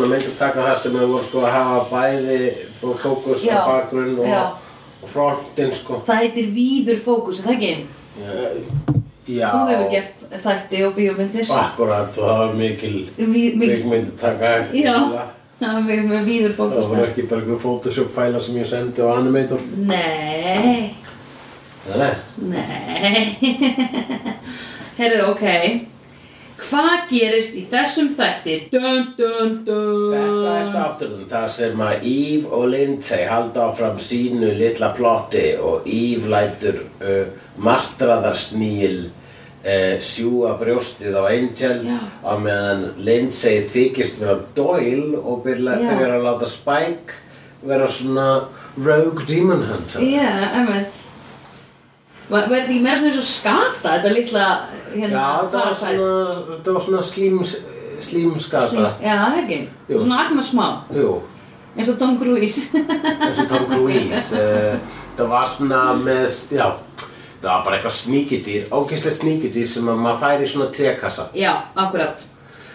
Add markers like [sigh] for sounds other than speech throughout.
svona myndataka það sem við vorum sko að hafa bæði fó- fókus og bakgrunn og, og frontin sko. Það heitir víður fókus, er það ekki? Já. Þú hefur gert þætti og bíómyndir Akkurat, og það var mikil mikil- kvikmyndataka. Já, [laughs] það var með, með víður Það fókus var ekki bara einhver Photoshop fæla sem ég sendi á Animator. Nei, Nei, nei [laughs] Herðu, ok Hvað gerist í þessum þætti? Dun, dun, dun Þetta er þátturinn þar sem að Eve og Lindsay halda áfram sínu litla plotti og Eve lætur uh, martraðarsnýl uh, sjúa brjóstið á Angel Já. á meðan Lindsay þykist vera Doyle og byrja, Já. byrjar að láta Spike vera svona rogue demon hunter. Já, emmitt Var var þetta ekki meira svona eins og skata, þetta litla hérna, Já, þetta var svona, þetta var svona slím, slímskata. Slím- Já, það er ekki. Jú. Svona agnar smá, Jú. eins og Tom Cruise. [laughs] Eins og Tom Cruise uh, það var svona með já, það var bara eitthvað sníkjudýr ógeðslega sníkjudýr sem að maður færi í svona trekassa Já, akkurat.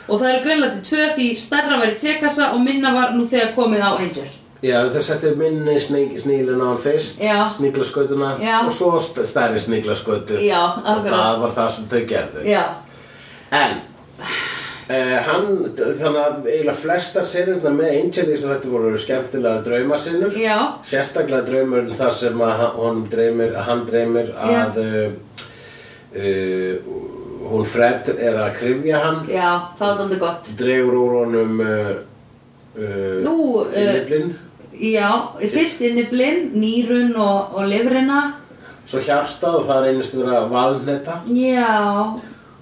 Og það eru greinlega til tvö því stærra var í trekassa og minna var nú þegar komið á Angel já, þau settu minni snílinn á hann fyrst Já. og svo st- stærri sníklaskautu Já, og það var það sem þau gerðu. Já, en Uh, hann, þannig að eiginlega flestar sinurna með Angel í þessu þetta voru skemmtilega draumasinur já, sérstaklega draumur þar sem að hann- dreymir, að hann dreymir að uh, hún Fred er að krifja hann. Já, það var aldrei gott. Dregur úr honum uh, uh, Nú, uh, Já, fyrst inni blind, nýrun og, og lifrina. Svo hjartað og það reynist vera valneta Já,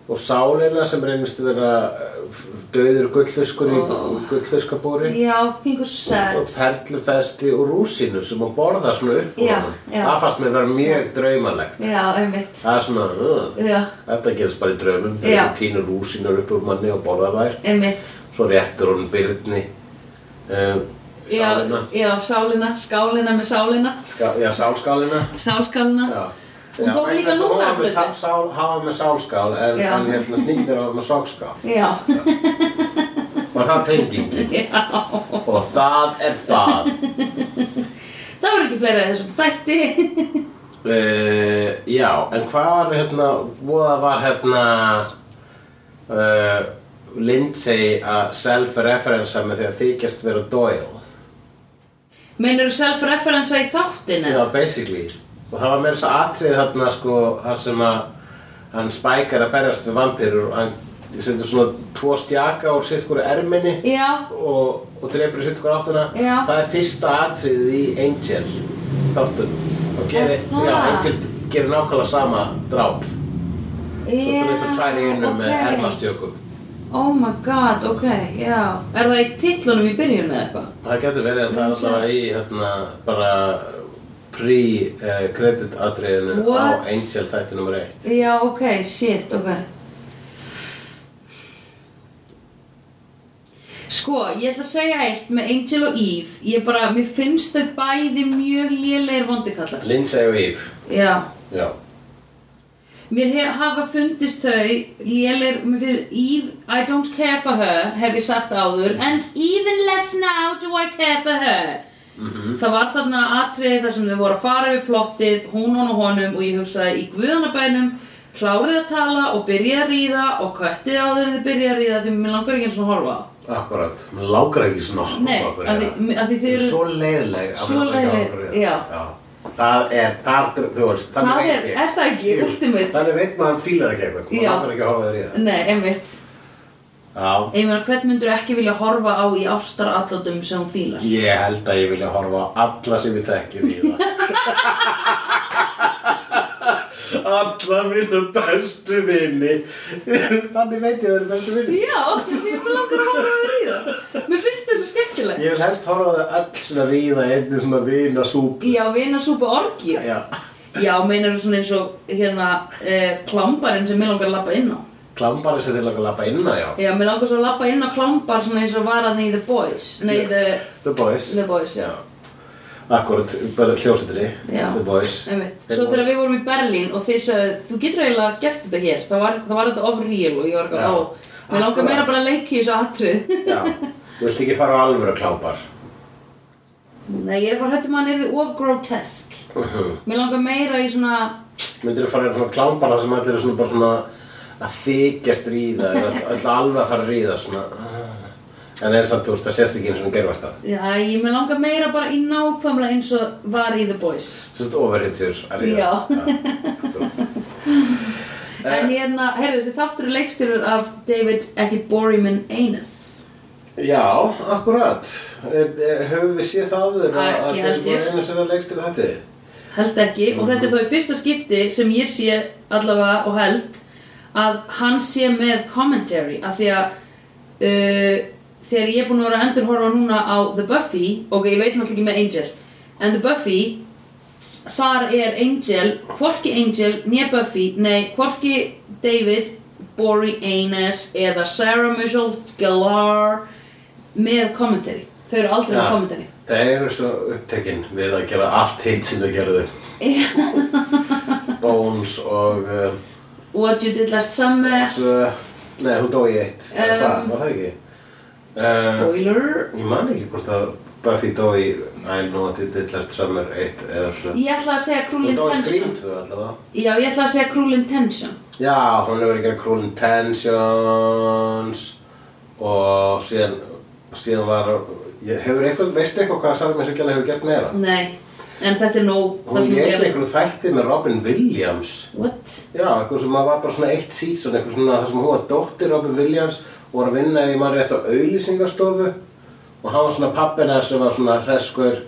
og sálina sem reynist vera uh, döður gullfiskur í Ó. gullfiskabúri já, pingu svo sad perlufesti og rúsinu sem að borða svona upp já. það fannst mér vera mjög draumalegt. Já, einmitt. Það er svona uh, Þetta gerist bara í draumum þegar hún tínur rúsinur upp úr manni og borðar þær. Einmitt. Svo réttur hún byrni um, Já, Sálina. já, sálina, skálina með sálina. Ska, Já, sálskálina. Sálskálina. Já. Hún tók vegna líka hún var númerplötu. með sálskál en, Já. en hérna snýttur hafa með sokkskál Já, Og það tengingin. [laughs] Já. Og það er það. Það var ekki fleira þessum þætti. Uh, [laughs] Já, en hvað var hérna Voða var hérna uh, Lindsay að self-referensa með því að þykjast vera Doyle Meinur þú self-referensa í þáttinu? Já, basically. Og það var meira að atrið þarna sko þar sem að hann spækar að berjast við vampýrur og hann setur svona tvo stjaka úr sitt hverju erminni Já, og, og dreipur í sitt hverju áttuna Já. Það er fyrsta atriðið í Angel þáttun og gerir, Er já, Angel gerir nákvæmlega sama dráp. Svo dreipur tvær í einu með ok. ermastjökum Oh my god, ok, já. Er það í titlunum í byrjun eða eitthvað? Það getur verið en það er alltaf í hérna, bara pre-credit atriðinu á? Angel þætti nummer eitt. Já, ok, shit, ok. Sko, ég ætla að segja eitt með Angel og Eve. Ég bara, mér finnst þau bæði mjög lélegir vondikallar Lindsay og Eve. Já. Já, Mér hef, hafa fundist þau lélir, mér finnst Eve, I don't care for her, hef ég sagt áður and even less now do I care for her Það var þarna atriði þar sem þau voru að fara við plottið, hún og honum og ég hugsaði í guðanabænum klárið að tala og byrja að ríða og köttið á þeir en þau byrja að ríða því mér langar ekki eins og að horfa akkurat Mér lágar ekki að Nei, horfa á af því, hverja. af því þau eru Svo leiðileg að Svo langar að leiðileg, horfa á hverja. já. Það er, þar, þú veist, Það þannig er, veit ég er það ekki, ultimate? Þannig veit maður fílar ekki eitthvað. Maður langar ekki að horfa þér í það Nei, einmitt. Já, Ég meina, hvern myndur ekki vilja horfa á í ástarallotum sem hún fílar? ég held að ég vilja horfa á alla sem við þekkjum í það [laughs] Alla mínu bestu vini Þannig veit ég að það eru bestu vini Já, ég vil langar að horfa þér í það. Mér finnst það svo skemmtilegt. Ég vil helst horfa á það öll svona ríða einni svona vina súp Já, vinna súpa orgi. Já Já, meinar þú svona eins og hérna eh, klámbarinn sem mér langar að lappa inn á. Klambar þessi til að lappa inn á, já Já, mér langar svo að lappa inn á klámbar svona eins og var að í The Boys. Nei, The, The Boys The Boys, já. Akkurat, bara hljósetri Já. The Boys Einmitt. Svo þegar við vorum í Berlín og þið sagði, þú getur eiginlega gert þetta hér, þá var, þá var þetta off-real og ég var Já. eitthvað, ó, mér langar Akkurat. meira bara að leiki í þessu atrið. Já, [laughs] þú vilt ekki fara á alvöru klápar Nei, ég er bara hættum að hann er of grotesk. Mhm. Mér langar meira í svona, Myndir þú fara í svona klápar sem allir er svona bara svona að þykjast ríða öll alveg að fara að ríða svona En það er samt, þú veist, það sést ekki eins og hún gerðvært það já, ég mér langar meira bara í nákvæmlega eins og var í The Boys. Sérst overhittur að ríða Já. En hérna, heyrðu þessi þáttur er leikstyrur af David, ekki Boryman Eines. Já, akkurat Er- er- Höfum við séð það að- Ekki, að held ég. David einu sinna leikst til þetta? Held ekki, og þetta er þá í fyrsta skipti sem ég sé allavega og held að hann sé með commentary af því að uh, þegar ég er búin að vera að endurhorfa núna á The Buffy og ég veit náttúrulega ekki með Angel en The Buffy þar er Angel, hvorki Angel nýja Buffy, nei, hvorki David, Bori Aines eða Sarah Michelle Gellar með commentary. Þau eru aldrei með commentary. Það eru svo upptekinn við að gera allt hitt sem þau gerðu. [laughs] Bones og uh, What You Did Last Summer. Svo, Nei, hún dó í eitt. Um, Um, var það ekki? Uh, Spoiler. ég man ekki hvort að Buffy dó í I know what you did last summer 1 eða 2 Ég ætla að segja Cruel Hún Intention Scream 2 allavega. Já, ég ætla að segja Cruel Intention. Já, hún hefur verið að gera Cruel Intentions og síðan, síðan var ég, hefur eitthvað, veistu eitthvað hvað Michelle Gellar hefur gert meira? Nei, en þetta er nóg það Hún gerði. einhverju þætti með Robin Williams. What? Já, eitthvað sem var bara svona eitt season eitthvað svona þar sem hún var dóttir Robin Williams og var að vinna ég maður rétt á auðlýsingarstofu og hann var svona pappina sem var svona hreskur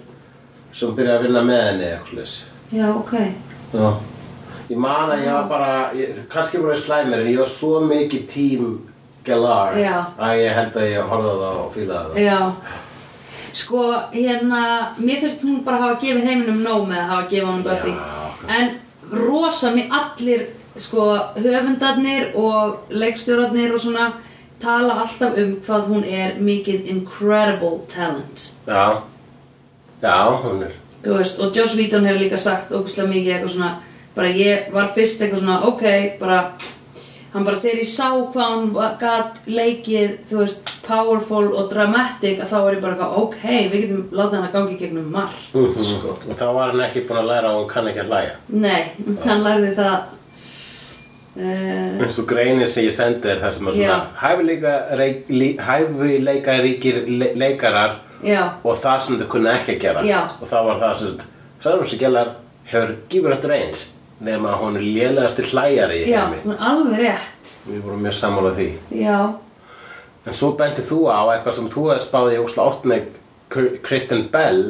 sem byrjaði að vinna með henni eitthvað slags Já, ok. Já. Ég man að ég var bara, ég, kannski bara slæmir en ég var svo mikið tím Já. að ég held að ég horfði á það og fílaði það. Já. Sko, hérna, mér finnst hún bara hafa gefið heiminum nóg með að hafa gefið honum Buffy Já, En rosa mér allir, sko, höfundarnir og leikstjórarnir og svona tala alltaf um hvað hún er mikið incredible talent. Já, já, hún er. Þú veist, og Joss Whedon hefur líka sagt ógustlega mikið eitthvað svona bara ég var fyrst eitthvað svona ok, bara hann bara þegar ég sá hvað hann gat leikið, þú veist, powerful og dramatic að þá var ég bara eitthvað ok, við getum látað hann að gangi gegnum margt. Sko. Og þá var hann ekki búin að læra að hún kann ekki að hlæja. Nei, hann lærði það uh, eins og greinir sem ég sendi þér þar sem að svona hæfileika, ríkir le, leikarar Já, og það sem þau kunna ekki að gera. Já. og þá var það sem Gellar hefur gífur eftir eins nema að hún er lélegasti hlæjari í já, heimi. hún er alveg rétt. Við vorum mjög sammála því. Já, en svo bentið þú á eitthvað sem þú hefði spáði ósla oft með Kr- Kristen Bell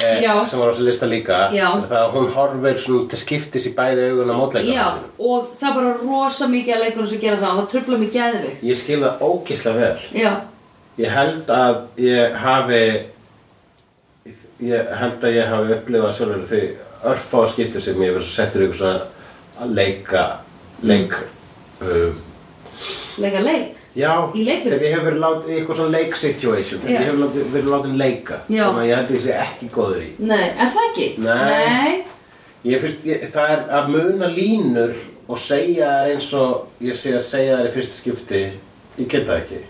eh, Já. sem var á þessu lista líka Já. það að hún horfir til skiptis í bæði augun á já, mótleikana sínum. og það er bara rosa mikið að leikunum sem gera það og það trubla mig geðvig ég skil það ógislega vel. Já, Ég held að ég hafi ég held að ég hafi upplifað sjálfur því örfá skipti sem ég verið settur ykkur svona að leika leik uh, leika leik já, þegar ég hef verið látið í eitthvað svona leik situation þegar ég hef látið, verið látið leika Já. sem ég held að ég sé ekki góður í Nei, er það ekki? Nei. ég finnst, ég, það er að muna línur og segja þær eins og ég sé að segja þær í fyrsta skipti ég get það ekki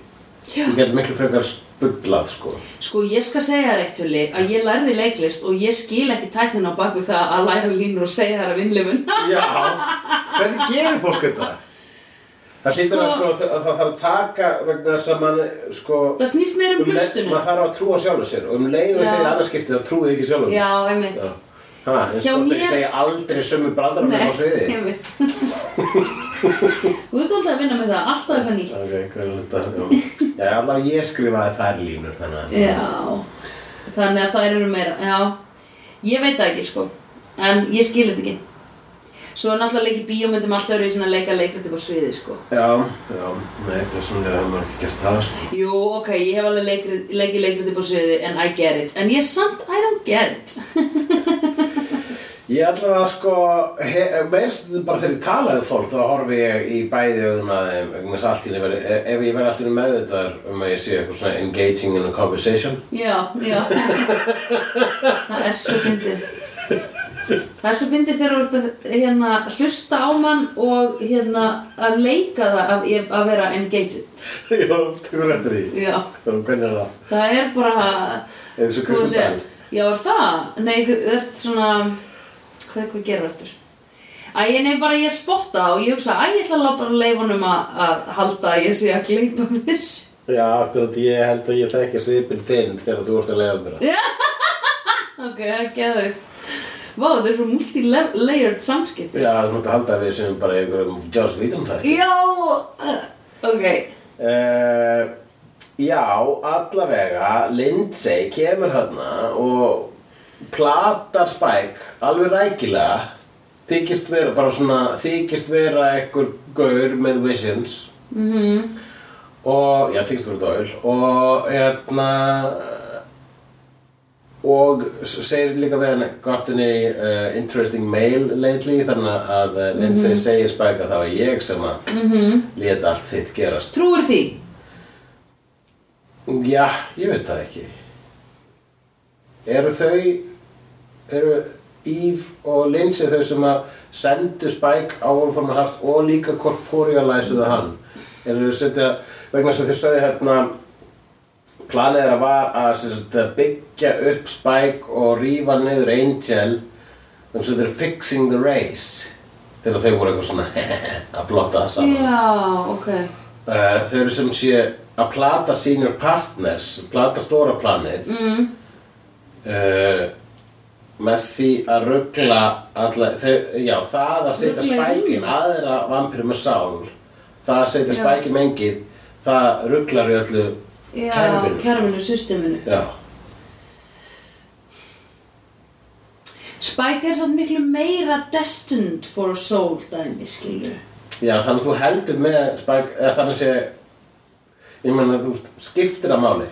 Já. ég get miklu frekar spullað sko Sko, ég skal segja þér eitt hulli að ég lærði leiklist og ég skil ekki tæknin á baku það að læra línur og segja þær af innlifun. Já, hvernig gerir fólk þetta? Það hlýtur að, Sko- sko, að það þarf að taka vegna þess að mann sko, það snýst meir um leið- hlustunum. maður þarf að trúa sjálfur sér og um leið og segja annarskiptið þá trúið ekki sjálfur Já, einmitt. Eins Hjá og mér- mér... segja aldrei sömu brandarum á sviði. [laughs] Þú ert alltaf að vinna með það, alltaf eitthvað nýtt. Ok, hvað er þetta? Já, Já, allavega ég skrifaði þær línur þannig að Já, þannig að það eru meira, já, ég veit það ekki sko, en ég skil þetta ekki. Svo náttúrulega leikið bíómyndum alltaf eru í svona leika leikrit upp á sviði sko. Já, já, nei, personlega hefur maður ekki gert það sko. Jú, ok, ég hef alveg leikið leikrit upp á sviði en I get it, en ég samt, I don't get it. [laughs] Ég allavega sko, he- meirst bara þegar ég tala um fólk þá horfi ég í bæði augun að að verið- ef ef ég verð alltaf meðvitaður um að ég sé eitthvað svona engaging in a conversation Já, já Það er svo fyndið Það er svo fyndið þegar þú ert að hérna, hlusta á mann og hérna, að leika það að, að vera engaged Já, tekur eftir því Já, Hvernig er það? það er bara Er þessu Hvað að Kristján segja? Bell? Já, er það? Nei, þú ert svona Hvað, hvað gerir þetta? Æ, ég nefn bara, ég spotta og ég hugsa Æ, ég ætla að bara leifa honum að, að halda að ég sé að gleypa [laughs] mér Já, akkurat, ég held að ég þekki svipin þinn þegar þú ert að leiða mér. [laughs] Ok, það er geðu Vá, þetta er svo multi-layered samskipti Já, þú mútti halda að við sem bara einhverjum Joss Whedon það. Já, uh, ok Uh, já, allavega, Lindsay kemur þarna og platar Spike alveg rækilega þykist vera, bara svona, þykist vera einhver gaur með visions. Mm og, já, þykist vera dóil og, hérna og segir líka við hann got any uh, interesting mail lately? Þannig að uh, Lindsay segir Spike að það var ég sem að mm -hmm. lét allt þitt gerast. Trúir því? Já, ég veit það ekki. Eru þau Eru Eve og Lindsay þau sem að sendu Spike á Wolfram Hart og líka korporealæsuðu hann. Eru þau setja vegna að þau sagði hérna planið þeirra var að, sem að byggja upp Spike og rífa niður Angel þannig að þeir eru fixing the race þegar þau voru eitthvað svona [laughs] að blotta það saman. Já, ok. Uh, þau eru sem sé að plata senior partners, plata stóra planið. Mm. uh, með því að ruggla já, það að setja spækin aðra vampíru með sál það að setja spækin mengið það rugglar í öllu Já, kerfinu kerfinu, systeminu. Já, Spike er samt miklu meira destined for a soul dæmi, skilur já, þannig að þú heldur með spæk, eða þannig að sé ég meina, þú skiptir að máli?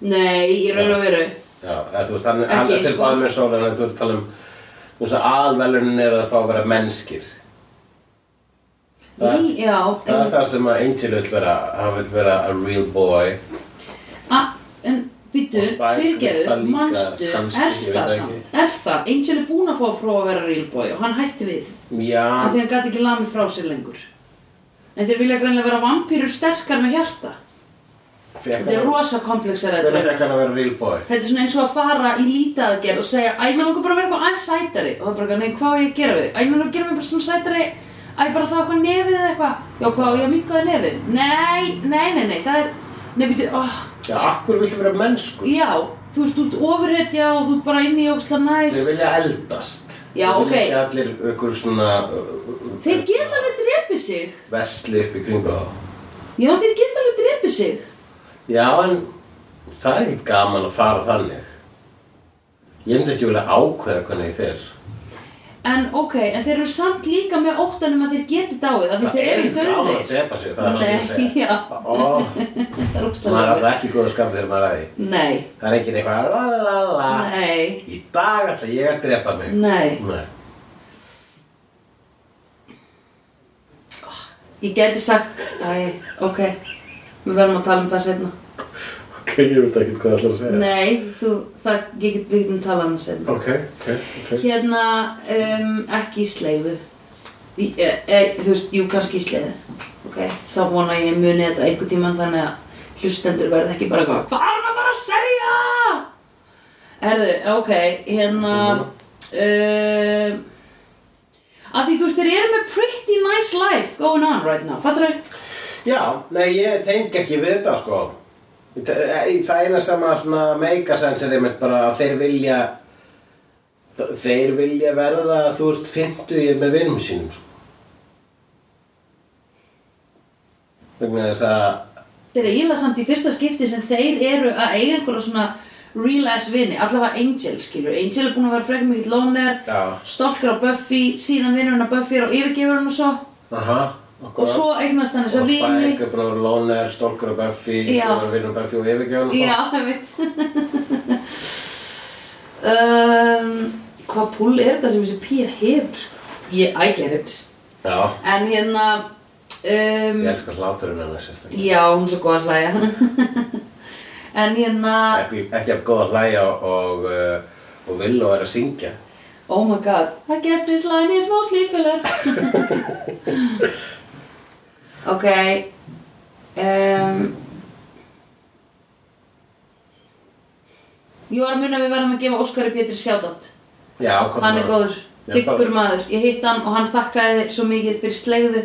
Nei, í raun og veru Já, eða þú veist, hann, er til sko. með sól en þú ert að tala um þú veist að alvelunin er að fá að vera mennskir. Það- Rí, Já, Það er það sem að Angel vil vera, hann vil vera a real boy. A, en býtu, fyrirgeðu, kannski, er það samt? Er það? Angel er búin að fá að prófa að vera real boy og hann hætti við. Já, af því hann gæti ekki lamið frá sér lengur. En þeir vilja greinlega vera vampýrur sterkar með hjarta Þetta er rosa komplexar hvernig fekk hann að vera real boy? Þetta er svona eins og að fara í lítaðgerð og segja Æ, mér langar bara að vera eitthvað aðeins sætari. Og það er bara, eitthvað, nei, hvað á ég að gera við? Æ, mér langar að gera mig bara svona sætari. Æ, bara það eitthvað nefið eða eitthvað. Já, hvað á ég að minka það nefið? Nei, nei, nei, nei, það er býtu, oh, Já, akkur viltu vera mennskur? já Þú veist, þú ert ofurhetja og þú ert bara inni í óksla næs. Þeir vilja eldast. Já, ok. vilja ekki allir ykkur svona uh, Þeir geta alveg drepið sig. Vestli upp í kringu þá. Já, þeir geta alveg drepið sig Já, en það er ekkert gaman að fara þannig. Ég myndi ekki vilja ákveða hvernig ég fer. En ok, en þeir eru samt líka með óttanum að þeir geti dáið af því Það þeir er eru ekkert gaman að döðir drepa sig, það er það sem ég Nei, [laughs] segja Ó, [laughs] það er er alltaf ekki góða skap þegar maður er að því. Nei, Það er ekki eitthvað la la la nei, Í dag ætla ég að drepa mig. Nei. Nei. Ég geti sagt, æ, ok Við verðum að tala um það setna Ok, ég veit ekki hvað það ætlar að segja. Nei, þú, það, ég get, við getum talað um það setna Ok, ok, ok. Hérna, um, ekki í slegðu e, e, Þú veist, jú, kannski í slegðu Ok, þá vona ég muni þetta einhver tímann þannig að hlustendur verði ekki bara eitthvað Hvað er maður bara að segja? Erðu, ok, hérna um, Að því þú veist, þeir eru með pretty nice life going on right now. Fattar þau? Já, nei, ég tengi ekki við þetta sko. Ég Það eina sem að svona make a sense er einmitt bara að þeir vilja Þeir vilja verða, þú veist, 50 með vinnum sínum sko. Vegna þess að Þeir eru íla samt í fyrsta skipti sem þeir eru að eiga einhverja svona real ass vini, allavega Angel skilur Angel er búin að vera frekar mikill loner Já. stolkur á Buffy, síðan vinnur hann að Buffy er á yfirgefur hann og svo. Aha, og svo eignast hann þessa Og vini. Spike er búin að vera loner, stólkur og Buffy. Svo er vinnum Buffy og yfirgjóðan og Já, ég veit um, hvað pull er þetta sem þessi pía hefur sko? Ég, I get it. Já, En hérna um, ég elskar hláturinn hennar sérstaklega. Já, hún er svo góð að hlæja. [laughs] En hérna Ekki, ekki að góða að hlæja og, uh, og vill og er að syngja. Oh my god. I guess this line is mostly filler [laughs] Ok um, Ég var að munna að við verðum að gefa Óskari Pétur sjátt Já, Hann er góður, bara- maður. Ég hitt hann og hann þakkaði svo mikið fyrir slegðu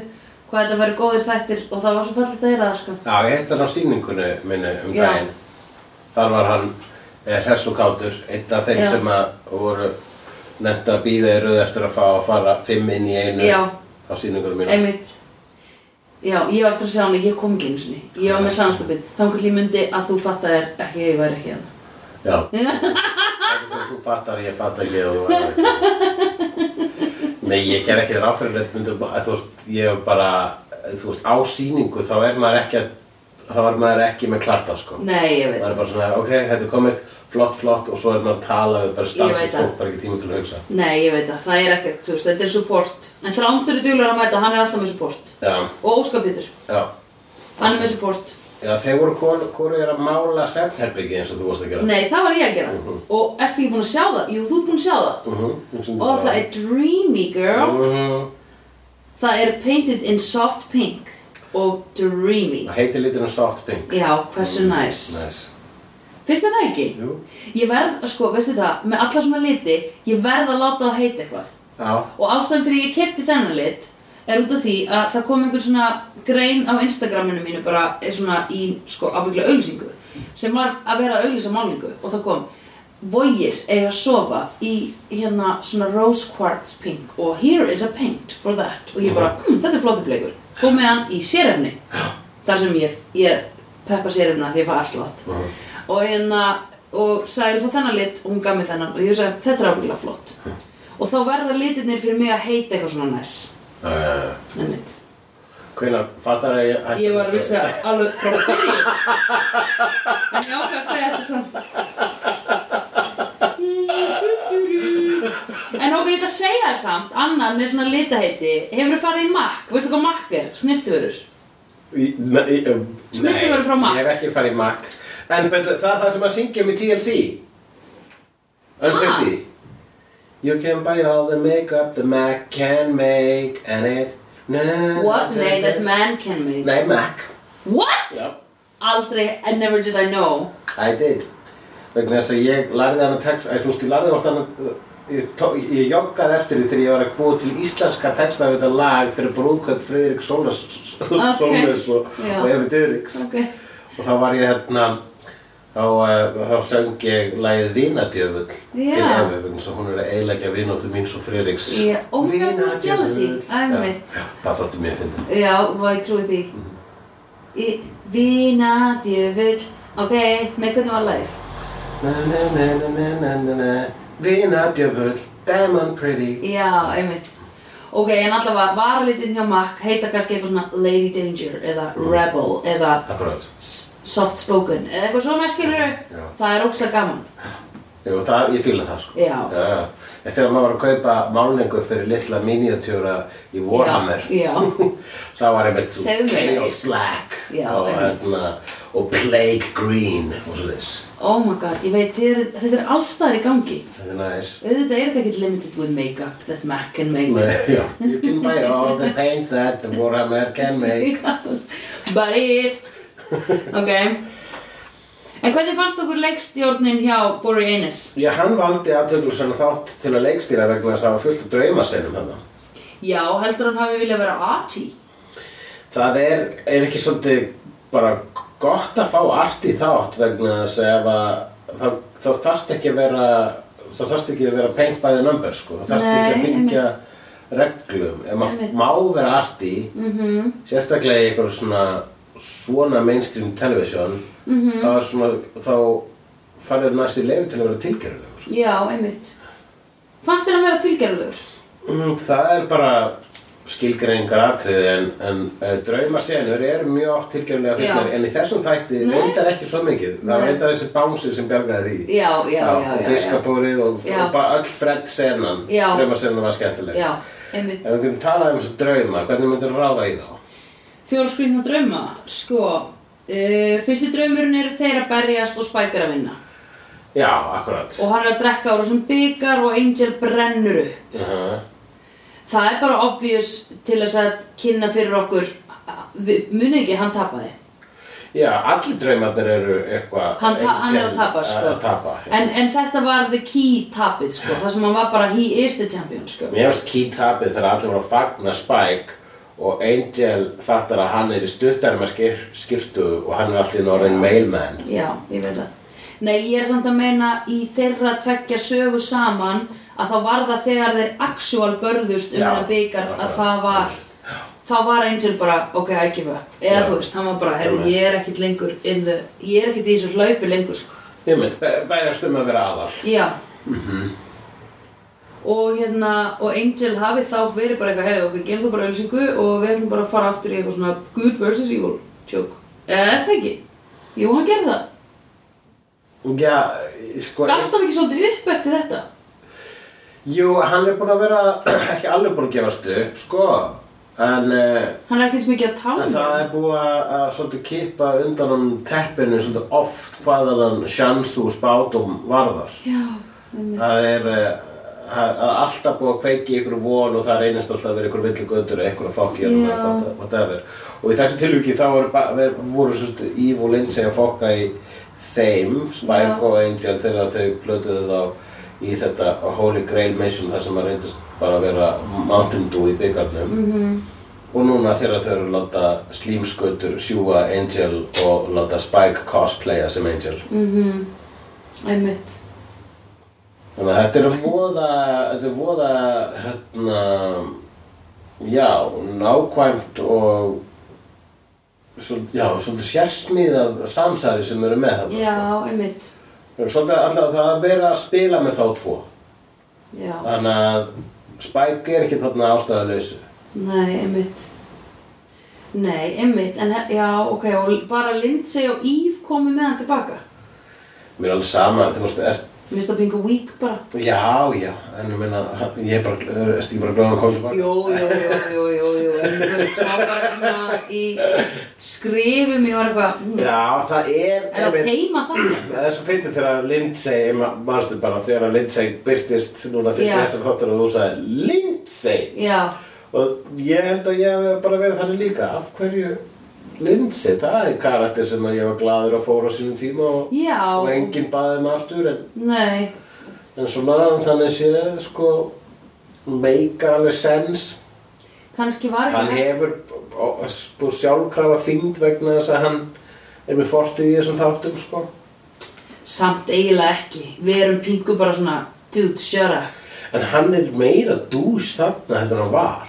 Hvað þetta væri góðir þættir Og það var svo fallegt að heyra það sko. Já, ég hitt hann á sýningunni minni um Já. daginn. Þar var hann eh, hress og kátur. Einn af þeim Já. sem að voru nefnt að býða í röð eftir að fá að fara fimm inn í einu Já. á sýningunum mínu Einmitt Já, ég var eftir að segja hann Ég kom ekki einu sinni. Ég var með samskupið Þannig að ég myndi að þú fattaðir ekki að ég væri ekki hérna. Já. [laughs] Ekki þegar þú fattar, ég fattar ekki að þú var ekki Nei, ég ger ekki þér áfyrir þetta myndum að þú veist, ég er bara þú veist, á sýningu þá er maður ekki að þá er maður ekki með klappa sko. Nei, ég veit. Maður er bara svona, ok, þetta er komið flott, flott og svo er maður að tala við bara það. fólk fara ekki tíma til að hugsa. Nei, ég veit það, það er ekkert, þú veist, þetta er support. En þrándur er duglegur að mæta, hann er alltaf með support. Já, Og já, hann er með support. Já, þeir voru hvort hvor er að mála svefnherbyggi eins og þú varst að gera? Nei, það var ég að gera. Og ertu ekki búin að sjá það? Jú, þú ert búin að sjá það. Mhm, Og það er dreamy, girl. Mhm. Það er painted in soft pink. Og dreamy. Það heitir liturinn soft pink. Já, hversu næs Nice. Finnst þið það ekki? Jú, Ég verð, sko, veistu það, með alla svona liti Ég verð að láta það heita eitthvað. Já, Og ástæðan fyrir ég kefti þennan lit er út af því að það kom einhver svona grein á Instagraminu mínu bara er svona í, sko, ábygglega auglýsingu sem var að vera að auglýsa málningu. Og það kom Vogir eiga að sofa í hérna svona rose quartz pink og here is a paint for that. Og ég bara, hm, þetta er flóti bleikur fór með hann í sérefni þar sem ég, ég peppa sérefna því ég fæ afslátt. Og hérna og sagði ég fá þennan lit og hún gaf mér þennan. Og ég sagði þetta er ábyggilega flott. Og þá verða litirnir fyrir mig að heita eitthvað svona næs. Já einmitt. Hvenær fattar að ég ég var að vissi alveg frá byrju [laughs] en ég ákvað að segja þetta svona. En ok, ég að segja þér samt annað með svona litaheiti. Hefur þú farið í makk, veistu hvað makk er? um, Snyrtivörur frá. Nei, ég hef ekki farið í Mac En betur, það er það sem að syngja um í TLC Unpretty You can buy all the makeup the Mac can make And it na, what? na, na, that man can make. Nei, Mac. What? Já, aldrei, and never did I know. I did. Vegna þess að ég lærði hana text Þú veist, ég lærði hvort hana Ég, ég joggaði eftir því þegar ég var að búa til íslenska texta við þetta lag fyrir brúðkaup Friðrik Sólas Ok. Sólas og, Efi Dyrriks ok, og þá var ég hérna þá, eh, þá söng ég læðið Vínadjöfull til Efi vegna hún er að eiginlega vinóttu mín svo Frirriks Vínadjöfull það þóttu mér að finna já, hvað ég trúi því. Mm -hmm. Vínadjöfull ok, með hvernig var læðið? Vínadjöfull Diamond Pretty. Já, einmitt. Ok, en allavega varalitinn hjá makk heita kannski eitthvað svona Lady Danger eða mhm. Rebel mm. eða Akkurát Soft Spoken eða eitthvað svona skilur Já. Það er ógslag gaman Jú, það, ég fíla það sko Já. já, já. Þegar maður var að kaupa málningu fyrir litla miniatúra í Warhammer [laughs] þá var einmitt. Chaos Black og, hérna, og Plague Green og svo þess Oh my god, ég veit, þetta er allstaðar í gangi Þetta er næs Auðvitað er þetta ekkert limited with makeup that Mac can make Nei. You can buy all the paint that Warhammer can [laughs] make But if Ok En hvernig fannst okkur leikstjórnin hjá Bori Eines? Já, hann valdi aðtölu sem þátt til að leikstýra vegna þess að það var fullt af draumasennum hann Já, heldur hann hafi viljað vera arty? Það er, er ekki svolítið bara gott að fá art í þátt vegna þess að að það, það þarft ekki að vera það þarft ekki að vera paint by the number sko. það þarft ekki að fylgja reglum ef maður má vera arti Mhm. sérstaklega í einhverju svona svona mainstream television Mhm. þá er svona þá farið næst í leifi til að vera tilgerðulegur Já, einmitt Fannst þér að vera tilgerðulegur? mm, það er bara skilgreiningar atriði en, en uh, draumasenur eru mjög oft tilgjörlega fyrst mér en í þessum þætti reyndar ekki svo mikið það Nei. reyndar þessi bánsir sem bjargaði því Já, já, já, og já. fiskabórið og, og bara öll Fred senan Já. draumasenan var skemmtileg ef við talað um þessu drauma hvernig myndir ráða í þá? Fjólskrýtna drauma, sko. Uh, Fyrsti draumurinn er þeir að berjast og spækar að vinna. Já, akkurat. Og hann er að drekka ára svona byggar og Angel brennur upp. Uh -huh. Það er bara obvious til þess að kynna fyrir okkur Muni ekki, hann tapaði. Já, allir draumarnir eru eitthvað Hann, hann er að tapa, sko. að tapa, en, en þetta var the key tapið, sko. [laughs] Það sem hann var bara, he is the champion, sko. Mér finnst key tapið þegar allir voru að fagna Spike og Angel fattar að hann er í stuttarma skir, skirtu og hann er allir norðin mailman. Já, ég veit það. Nei, ég er samt að meina í þeirra tveggja sögu saman að þá var það þegar þeir actual börðust um hennar byggar að það var þá var Angel bara, ok, I give up. Eða Já. þú veist, hann var bara, Alveg. ég er ekkit lengur the, ég er ekkit í þessu hlaupi lengur sko. Ég mynd, bærast um að vera aðal. Já og hérna, og Angel hafi þá verið bara eitthvað, heyrðu, ok, gerum þú bara ölsingu og við ætlum bara að fara aftur í eitthvað svona good versus evil joke eða það ekki? Jú, hann gerði það Já, sko Gafst hann ekki svolítið upp eftir þetta? Jú, hann er búin að vera [clears throat] ekki alveg búin að gefast upp, sko En, uh, Hann er ekki eins mikið að tala en það er búið að, að svolítið kippa undan hann teppinu svolítið oft hvað hann sjansu og spátum varðar Já. Það er að alltaf búið að kveiki ykkur von og það reynist alltaf að vera ykkur villu götur eða ykkur að hérna whatever. og í þessu tilviki þá ver- voru svo Eve og Lindsay að fokka í þeim, Spike Já. og Angel þegar þau plötuðu þá í þetta Holy Grail Mission þar sem að reyndist bara að vera Mountain Dew í byggarnum Mhm. og núna þegar þau eru að láta slímskötur sjúga Angel og láta Spike cosplaya sem Angel Mhm. Einmitt. Þannig að þetta er voða, þetta er voða, hérna, já, nákvæmt og, svo, já, svolítið sérsmíðað samsæri sem eru með þarna. Já, einmitt. sko. Svolítið allavega það að vera að spila með þá tvo. Já. Þannig að Spike er ekki þarna ástæðalausu. Nei, einmitt. Nei, einmitt. En já, ok, og bara Lindsay og Eve komu með hann tilbaka. Mér er alveg sama, þú veist, er, Mér finnst það pinga weak bara. já, já, en ég meina, ég er bara, ertu ekki bara glöðan að koma tilbaka? Jú, jú, jú, jú, jú, jú. En þú veist, smá bara svona í skrifum, ég var eitthvað, hm, Já, það er, er það þeima [clears throat] þannig? Það er svo fyndið þegar Lindsay, mannstu bara, þegar Lindsay byrtist núna fyrst Já. þessar þáttur og þú sagði Lindsay Já, og ég held að ég hef bara verið þannig líka af hverju Lindsay, það er karakter sem ég var gladur að fóra á sínum tíma og, og enginn baði mig aftur en, en svona þannig sé sko meikar alveg sens kannski var ekki hann hefur sko, sjálfkrafa þyngd vegna þess að hann er með fortið í þessum þáttum sko Samt eiginlega ekki. Við erum pingu bara svona, dude, shut up. En hann er meira dús þarna en hann var.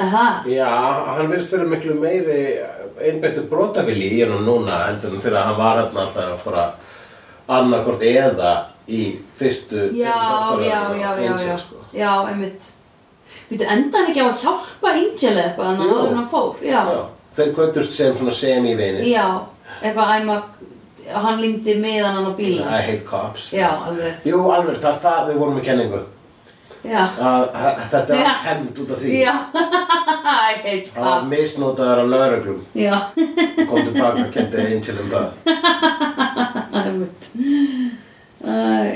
Aha, Já, hann verðist vera miklu meiri einbættu brotavili í hann núna heldur en þegar hann var hann alltaf bara annarkort eða í fyrstu já, já, já, Angel, sko. já, einmitt. Býtu, enda hann ekki á að hjálpa Angel eitthvað, þannig Jú. að áður en hann fór, já. Þeir kvöldust sem svona semi-vinir. Já, eitthvað æma, hann lingdi meðan hann á I bílans. hate cops. Já, alveg. Jú, alveg, það, það við vorum með kenningu. Að, að, þetta er hemmt út af því. cops. [laughs] misnotaður af lauruglum. Kom tilbaka og kendi Angel um það. [laughs]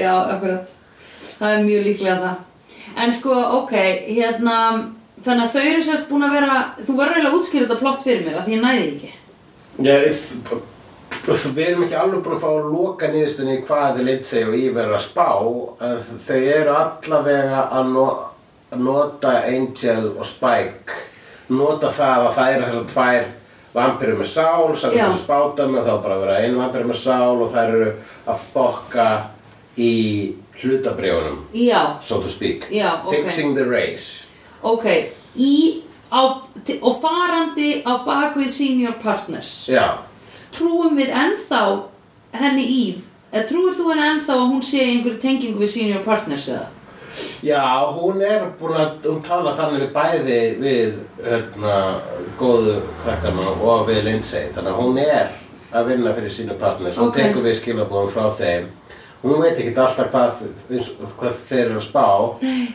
já, akkurat. Það er mjög líklega það. En sko, ok, hérna, þannig að þau eru sérst búin að vera, þú verður eiginlega að útskýra þetta plott fyrir mér, að því ég næði ekki. Já, þ- við erum ekki alveg búin að fá að loka niðurstunni hvað þið Lindsay og Eve eru að spá en þau eru allavega að no að nota Angel og Spike. Nota það að það eru þessar tvær vampirur með sál sem þessu spátum og þá bara vera einu vampirur með sál og þær eru að fokka í hlutabrjónum Já, so to speak. Já, ok. fixing the race. Ok, í, á, og farandi á bakvið senior partners. Já, Trúum við ennþá henni Eve, eða trúir þú henni ennþá að hún sé einhverju tengingu við senior partners eða? Já, hún er búin að hún tala þannig við bæði við hérna, góðu krakkana og við Lindsay þannig að hún er að vinna fyrir sínu partners hún Ok. tekur við skilabúðum frá þeim hún veit ekki alltaf hvað, hvað þeir eru að spá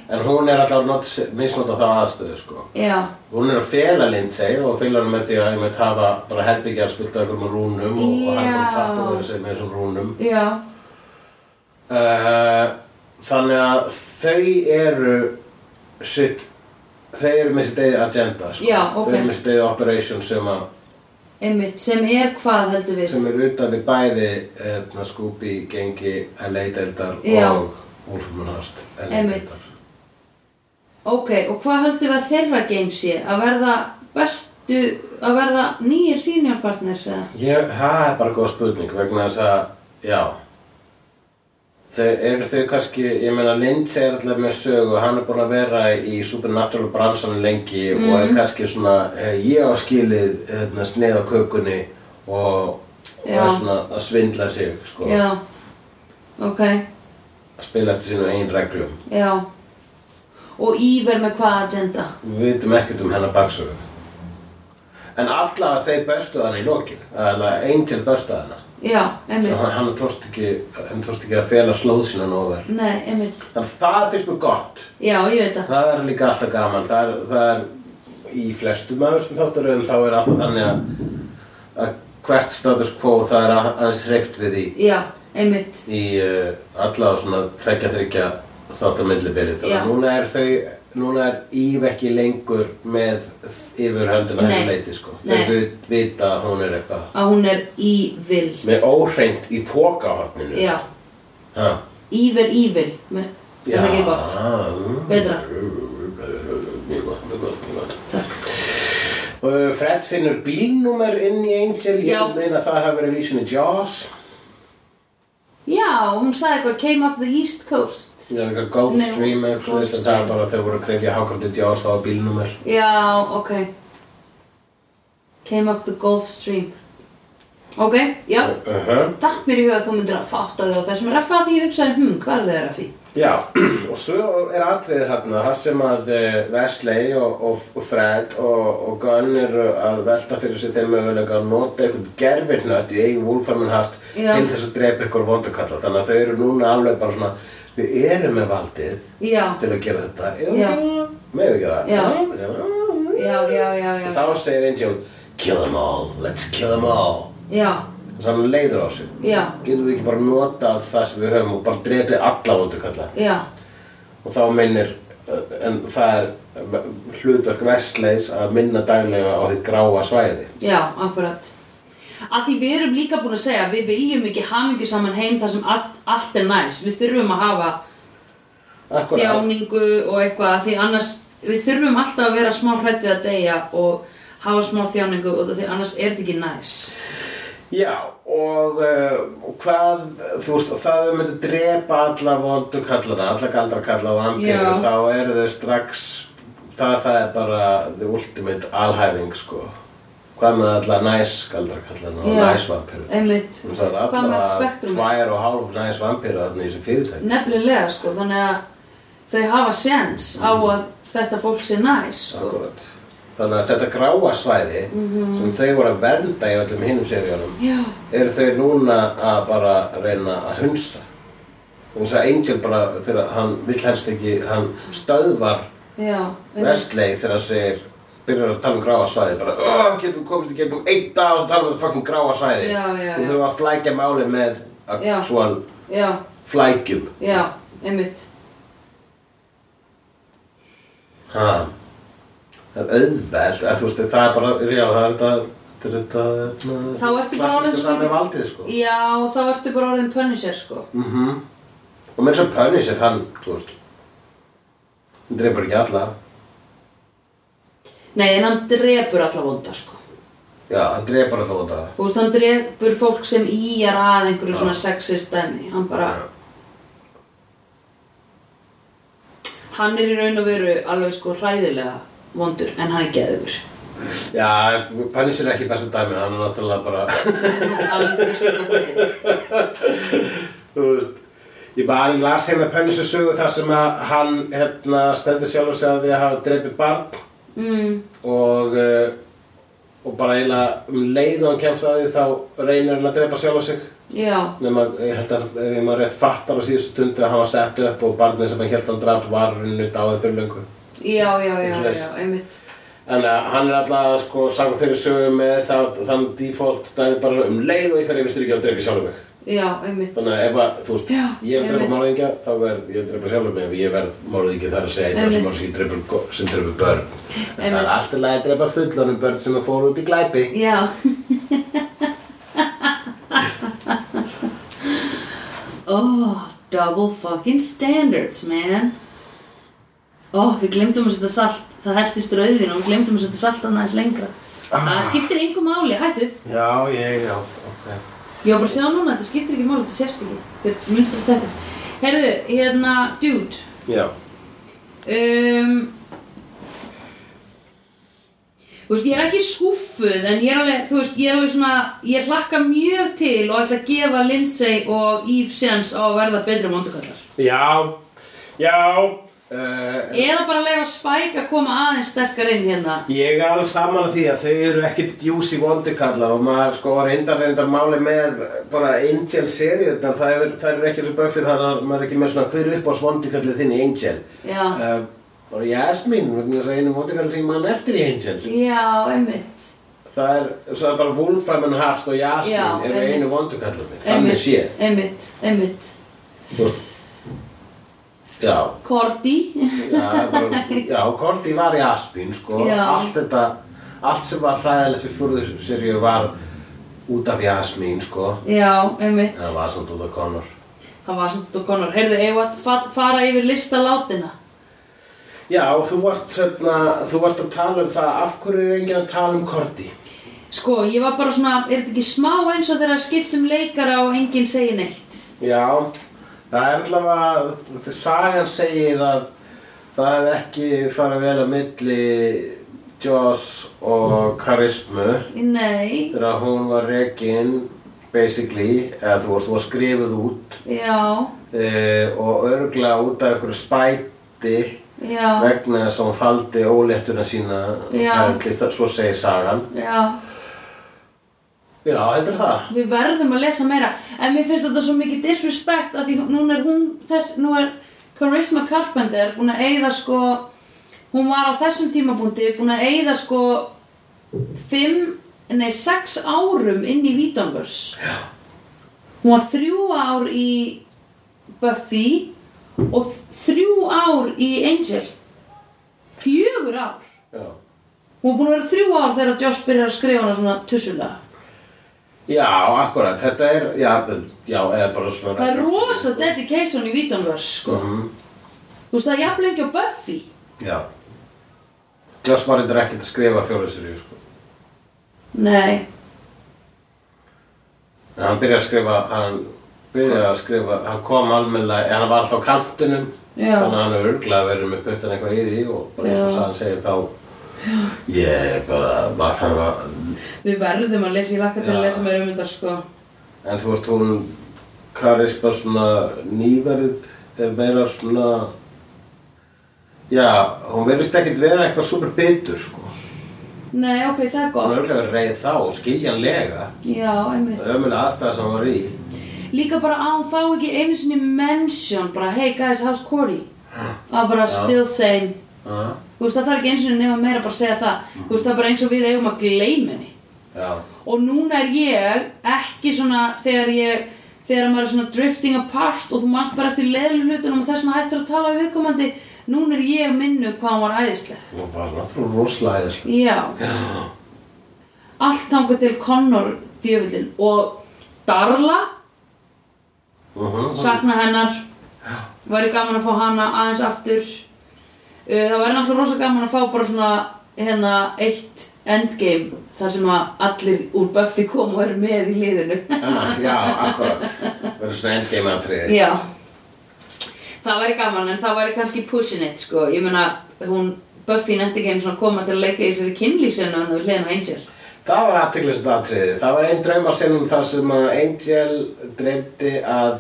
en hún er alltaf not, misnóta þá aðstöðu sko. Hún er að fela Lindsay og fela hann með því að einmitt hafa bara herbyggjar spilt af einhverjum rúnum og, og hann bara tatt og verið sig með þessum rúnum Uh, þannig að þau eru sitt, þau eru með sitt eigið agenda sko. Já, ok. þau eru með sitt eigið operation sem, að, einmitt, sem er hvað heldur við? sem er utan í bæði etna, Scooby, Gengi, LA deildar Já. og Wolfman Hart LA deildar. Ok, og hvað heldur við að þeirra game sé? Að verða bestu, að verða nýjir senior partners eða? Ég, það er bara góð spurning vegna þess að, já Þau eru þau kannski, ég meina Lindsay er alltaf með sögu, hann er búinn að vera í supernatural bransanum lengi og Mhm. er kannski svona, eh, ég á skilið hérna, sneið á kökunni og, og Já. er svona að svindla sig, sko, Já, ok, að spila eftir sínum einn reglum. já. Og Eve er með hvað agenda? Við vitum ekkert um hennar baksögu. En allavega þeir bestu hana í lokin, eða Angel bestu hana. Já, einmitt. hann, hann tókst ekki, hann tókst ekki að fela slóð sína nógu vel. Nei, einmitt. Þannig að það finnst mér gott. Já, ég veit það. Það er líka alltaf gaman. Það er, það er í flestum af þessum þáttaröðum þá er alltaf þannig að, að hvert status quo það er að- aðeins hreift við í, Já, einmitt. í uh, alla svona tvekja þryggja þáttarmyndlibili. Þannig að núna er þau, núna er Ív ekki lengur með yfirhöndina Nei. þessu leiti sko. Þau vit- vita að hún er eitthvað Að hún er evil. með óhreint í pókahotninu. Já, Ha. evil, evil. Me- Er það ekki gott? Betra. Mjög gott, mjög gott, mjög gott. Takk. Fred finnur bílnúmer inn í Angel, ég meina að það hafi verið vísun í Jaws. Já, hún sagði eitthvað came up the east coast. Er eitthvað Gulfstream Nei, eitthvað en það Gulfstream. bara að þeir voru að krefja hákvæmdi Jaws á bílnúmer. Já, ok. Came up the Gulf Stream. Ok, já. Uh -huh. Datt mér í huga að þú myndir að fatta þig á þessum raffa því ég hugsaði, hm, hvað er það raffi? Já, [clears throat] og svo er atriðið þarna, þar sem að eh, Wesley og, og, og Fred og, og Gunn eru að velta fyrir sér þeim mögulega að nota einhvern gerfirnött í eigin Wolfram Hart Já. til þess að drepa ykkur vondukalla. Þannig að þau eru núna alveg bara svona, við erum með valdið Já, til að gera þetta. Við gera það? Já. já, já, já, já. Þá segir Angel, kill them all, let's kill them all. Já, Og þannig leiður á sig. já, Getum við ekki bara notað það sem við höfum og bara drepið alla vondukalla? já, og þá minnir en það er hlutverk Westleys að minna daglega á því gráa svæði já, akkurat. Að því við erum líka búin að segja að við viljum ekki hamingju saman heim þar sem allt, allt er næs. Við þurfum að hafa Akkurat, þjáningu og eitthvað því annars, við þurfum alltaf að vera smá hrætt við að deyja og hafa smá þjáningu og því annars er þetta ekki næs. Já og, uh, hvað þú veist, það þau myndu drepa alla vondu kallana, alla galdra kalla ampiru, Já. þá eru þau strax það, það er bara the ultimate alhæfing sko hvað með alla næs galdra kallana og næs vampiru Einmitt. það er alla tvær og hálf næs vampiru þarna í þessu fyrirtæki Nefnilega sko, þannig að þau hafa séns á að þetta fólk sé næs sko. Akkurat. Þannig að þetta gráa svæði Mhm. sem þau voru að vernda í öllum hinnum seríunum Já, eru þau núna að bara reyna að hunsa. Þannig að Angel bara, þegar hann vill helst ekki, hann stöðvar einmitt. Westley þegar hann segir, byrjar að tala um gráa svæði, bara, oh, getum við komist í gegnum einn dag og tala um þetta fucking gráa svæði. Þú þurfum að flækja máli með Já. actual Já, flækjum. já, einmitt. Ha. Það er auðveld, þú veist, það er bara, já, það er þetta, er þetta, Þá ertu bara orðin sko. Já, og þá ertu bara orðin Punisher sko. Mhm. Og með þess að Punisher, hann, þú veist, hann dreipur ekki alla. Nei, en hann drepur alla vonda sko. Já, hann dreipur alla vonda. Þú veist, hann drepur fólk sem íjar að einhverju svona sexist dæmi. Hann bara, hann er í raun og veru alveg sko hræðilega vondur, en hann er geðugur. Já, Punisher er ekki besta dæmi, hann er náttúrulega bara, sko þú veist, Ég bara las hérna Pönnisu sögu þar sem að hann hérna stendur sjálfur sig að því að hafa dreipið barn. Mm, og, uh, og bara eiginlega um leið og hann kemst að því þá reynir hann að dreipa sjálfur sig. Já, nema ég held að ef maður rétt fattar á síðustu stundu að hann var sett upp og barnið sem hann held að hann draf var runnu dáið fyrir löngu já, já, já, já, einmitt. En uh, hann er alltaf sko samkvæmt þeirri sögu með það, þann default dæmi bara um leið og ég fer yfir styrkja og dreipi sjálfur mig. Já, einmitt. Þannig að ef að, þú veist, Já, ég er að einmitt. málingja, þá verð ég að drepa sjálfur mig ef ég verð málingja þar að segja Einmitt. sem drepa, go- sem drepa börn. En það er alltaf leið að drepa fullonum börn sem að fóru út í glæpi. Já. [laughs] Oh, double fucking standards, man Oh, við glemdum að setja salt. Það heldist rauðvin og við glemdum að setja salt aðeins lengra. Það skiptir engu máli, hættu. Já, ég, já, ok. Ég var bara að sjá núna, þetta skiptir ekki máli, þetta sést ekki. Þetta er munstur að teppi. Herðu, hérna, dude. Já, um, Þú veist, ég er ekki skúffuð en ég er alveg, þú veist, ég er alveg svona ég hlakka mjög til og ætla að gefa Lindsay og Eve séns á að verða betri mondukallar já, já uh, eða bara leifa Spike að koma aðeins sterkar inn hérna. Ég er alveg saman að því að þau eru ekkit djúsi vondikallar og maður sko reyndar reyndar máli með bara Angel seríu það er, það er ekki eins og Buffy þar að maður er ekki með svona hver upp á svondikallið þinn í Angel? Já, uh, bara Jasmine vegna þess að einu vondikall sem ég man eftir í Angel. Já, einmitt. Það er, svo er bara Wolfram and Hart og Jasmine eru einmitt. einu vondikallar þannig Einmitt, sé. einmitt, einmitt. Veist, já. Cordy [laughs] Já, Korti var í Aspin sko. Allt þetta allt sem var hræðilegt við fyrðu seríu var út af Jasmín sko. Já, einmitt. Það var samt út af Connor. Það var samt og konur Heyrðu, eigum við að fa- fara yfir lista látina Já, þú varst, hérna, þú varst að tala um það af hverju er enginn að tala um Korti? Sko, ég var bara svona, er þetta ekki smá eins og þegar skiptum leikara og enginn segir neitt? Já, það er allavega sagan segir að það hefði ekki farið vel að milli Joss og Karismu. Nei, þegar hún var rekin basically, eða þú veist, þú var skrifuð út. Já, e, og örgla út af einhverju spæti já, vegna þess að hún faldi óléttuna sína Já. svo segir sagan. Já Já, heldur það. Við verðum að lesa meira. En mér finnst þetta svo mikið disrespect að því núna er hún þess, nú er Charisma Carpenter búin að eyða sko hún var á þessum tímabúndi búin að eyða sko fimm, nei sex árum inn í Vítanvers hún var þrjú ár í Buffy og þrjú ár í Angel. Fjögur ár. Já, hún var búin að vera þrjú ár þegar Josh byrjar að skrifa hana svona tussulega já akkurat, þetta er já, já, eða bara svona Það er rosa dedication í Vítanvers sko. Mhm. Þú veist það er jafn lengi á Buffy Já Joss var eitthvað ekkert að skrifa fjóðlisri sko. Nei, en hann byrjaði að skrifa hann byrjaði að skrifa, hann kom almennilega en hann var alltaf á kantinum Já. þannig að hann er örglega verið með puttan eitthvað í því og bara eins og sagan segir þá ég bara, maður þarf að við verðum að lesa, ég lakka til að lesa meira um þetta sko. En þú veist, hún Karis bara svona nýverið er meira svona Já, hún verðist ekkert vera eitthvað super bitur, sko. Nei, ok, það er Hún gott er örgulega reið þá og skiljanlega. Já, einmitt. Ömulega aðstæða sem hún var í. Líka bara að hún fá ekki einu sinni mention bara, hey guys, how's Corey? Að bara still same. Já, Þú veist, það þarf ekki einu sinni nema meira bara að segja það. Þú veist, það er bara eins og við eigum að gleyma henni. Já, og núna er ég ekki svona þegar ég þegar maður er svona drifting apart og þú manst bara eftir leðlu hlutunum og þess vegna hættur að tala við viðkomandi núna er ég að minna hvað hann var æðisleg. Hún var náttúrulega rosalega æðislega já, Já, allt þangað til Connor djöfullin og Darla mhm, sakna hennar. Væri gaman að fá hana aðeins aftur. Uh, það væri náttúrulega rosa gaman að fá bara svona hérna eitt endgame þar sem að allir úr Buffy kom og eru með í liðinu. Ah, Já, akkurat. [laughs] Verður svona endgame atriði. Já. Það væri gaman en það væri kannski pushing it sko. Ég meina hún Buffy ekki einu svona koma til að leika í þessari kynlífsinu en það við hliðin á Angel. Það var aðtiklislega atriði. Það var einn drauma þar sem að Angel dreymdi að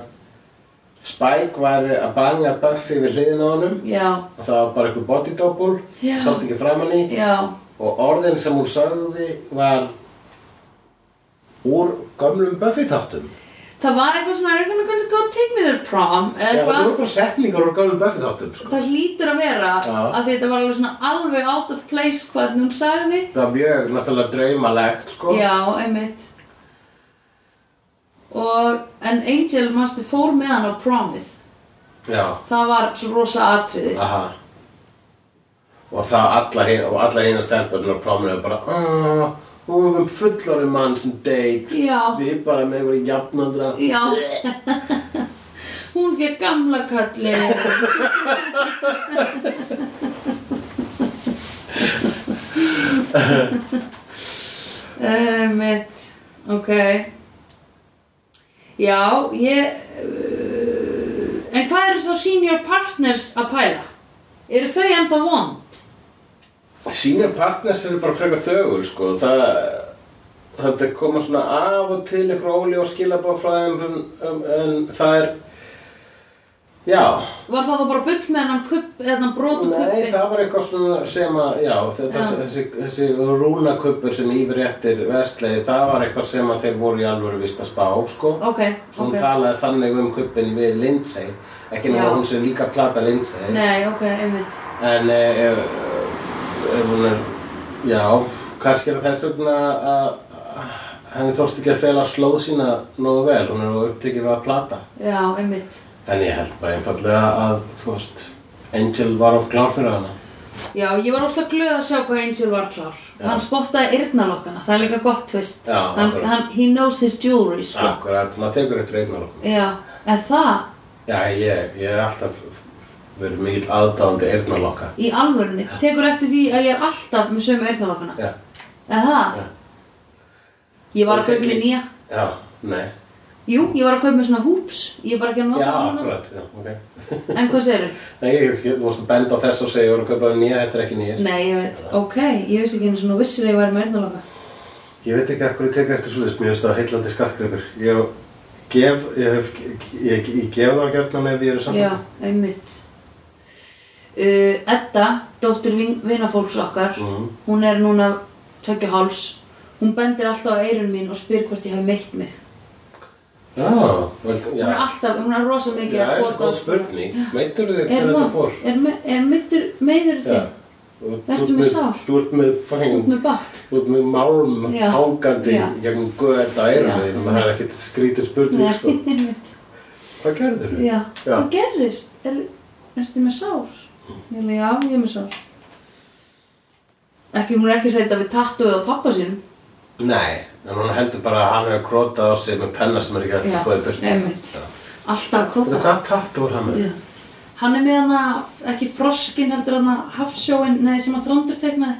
Spike var að banga Buffy við hliðin á honum. Og það var bara einhver body double sátt ekki framan í. Já, og orðin sem hún sagði var úr gömlum Buffy þáttum. Það var eitthvað svona Are you gonna go- go take me to the prom? Eða Já, það voru bara setningar úr gömlum Buffy þáttum sko. Það hlýtur að vera að þetta var alveg svona alveg out of place hvað hún sagði. Það var mjög náttúrulega draumalegt sko. Já, einmitt og en Angel mástu fór með hann á promið Já, það var svo rosa atriði. Aha. Og það alla hin, og alla hina stelpunum á próminu bara "Ah, Hún var fullorinn mann sem date. Já. Við bara með einhverju jafnaldra. Já. [laughs] Hún fekk gamla kalli uh, [laughs] Mitt. Ok Já, ég uh, En hvað eru svo senior partners að pæla? Eru þau ennþá vond? Senior partners eru bara frekar þögul sko. það þetta koma svona af og til ykkur óli og en, en, en það er já, Var það þá bara bull með hennan kupp, eða brotu nei kuppi? það var eitthvað svona sem að já, þetta, Já. Þessi, þessi rúnakuppur sem yfirréttir vestlegi, það var eitthvað sem að þeir voru í alvöru vist að spá sko. Ok, svo hún ok talaði þannig um kuppin við Lindsay ekki nema hún sem líka plata Lindsay Nei, ok, einmitt En eh, ef, ef hún er, já, kannski er þess vegna að henni tókst ekki að fela slóð sína nógu vel, hún er upptekið við að plata. Já, einmitt En ég held bara einfallega að, þú veist, Angel var of klár fyrir hana. Já, ég var óslega glöð að sjá hvað Angel var klár Já. Hann spottaði yrnalokkana, það er líka gott tvist Já, hann, hann, He knows his jewelry, sko Akkurat, maður tekur eftir okkur. Já, en það, Já, ég, ég er alltaf verið mikill aðdáðandi eyrnalokka. í alvörunni Tekur eftir því að ég er alltaf með sömu yrnalokkana Já, En það, Já. ég var að kaupa mér nýja já, nei. Jú, ég var að kaupa mér svona hoops Ég er bara ekki að nota Já, hana. akkurat, já, ok. En hvað segirðu? [laughs] Nei, ég, ég, þú varst að benda á þess og segja, ég voru að kaupa nýja, þetta er ekki nýja. Nei, ég veit, ok, ég vissi ekki einu svona vissir að ég væri með yrnalokka Ég veit ekki hvað ég teka eftir svoleiðis, mér finnst það heillandi skartgripur. Ég gef, ég hef, ég, ég gef það gjarnan ef ég er saman. Já, einmitt uh, Edda, dóttir vin, vinafólks okkar Mhm. Hún er núna tökja háls Hún bendir alltaf á eirun mín og spyr hvort ég hef meitt mig Já, vel, já. Hún er alltaf, hún er rosa mikið Já, að þetta er pota góð spurning. Meitur þig Er, hvernig þetta það- fór? er, me- er meittur, meður Já. þig? Þú- ert með sár? Þú ert með fæn, með bátt þú ert með hangandi Já. gegnum göð á eyrunni Já. þínum, það er ekkert skrítir spurning, Nei, sko. [laughs] einmitt. Hvað gerður þú? Já, Já. hvað gerðist? Er, ertu með sár? Ég alveg, já, ég er með sár Ekki, hún er ekki að segja þetta við tattuð á pappa sínum Nei, en hún heldur bara að hann hefur krótað á sig með penna sem er ekki Já, að fóði burt. Alltaf að Þetta króta hvað tattu var hann með? Já. Hann er með hana, ekki froskin heldur hana hafsjóin, nei sem að þrándur teknaði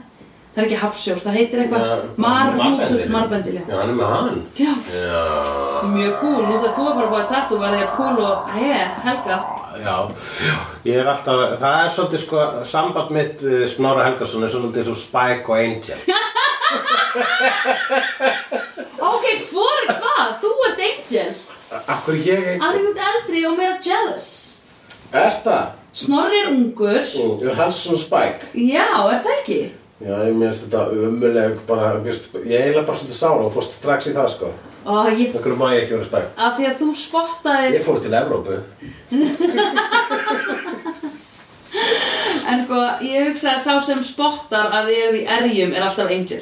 Það er ekki hafsjór, það heitir eitthvað marbendil. marbendil, já Já, hann er með hann. Já, mjög cool, nú þarfst þú að fara að fá að tattu að cool og he, Helga Já, ég er alltaf, það er svolítið sko, samband mitt við Snorra Helgason er svolítið og Spike og Angel. [laughs] Ok, hvor er hvað? Þú ert angel Akkur er ég Að því þú ert eldri og meira jealous Er það? Snorri er ungur Mm, er hans svona Spike? Já, er það ekki? Já, ég minnst þetta umuleg, bara, viðst, ég er eiginlega bara svolítið sára og fórst strax í það sko. Ó, ég, Akkur má ég ekki vera Spike? að því að þú spottaði Ég fór til Evrópu. [laughs] En sko, ég hugsa að sá sem spottar að þið eruð í erjum er alltaf Angel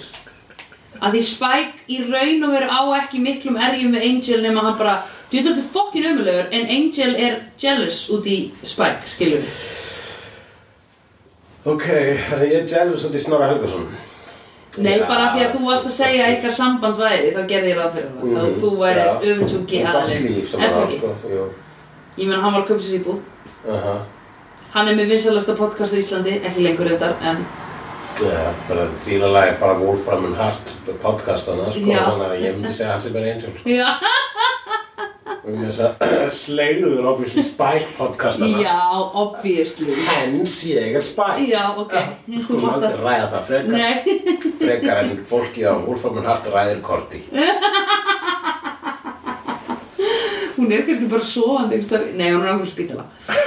Að því Spike í raun og veru á ekki miklum erjum við Angel nema hann bara Þú veit þetta fokkin umulegur en Angel er jealous út í Spike, skilur við Ok, þannig að ég er jealous út í Snorra Helgason. Nei, Já, bara því að þú varst að segja að ykkar samband væri þá gerði ég ráð fyrir það Mhm, þá þú væri já. öfundsjúki Og gott aðalinn líf sem Er það það ekki? sko. Jú. Ég menn hann var að köpa sér íbúð Aha. Hann er með vinsalasta podcast á Íslandi, ekki lengur þetta en Já, bara fílalega bara Wolfram and Hart podcastana, sko, Já. þannig að ég myndi segja hans er bara Angel. sko. [laughs] Já, Um þess að [clears throat] slegður obviously Spike podcastana. já, obviously Hens ég er Spike. Já, ok, Við [laughs] skulum aldrei ræða það frekar. Nei, [laughs] Frekar en fólki á Wolfram and Hart ræðir korti. Hún er kannski bara svoandi Nei, hún er á spítala. [laughs]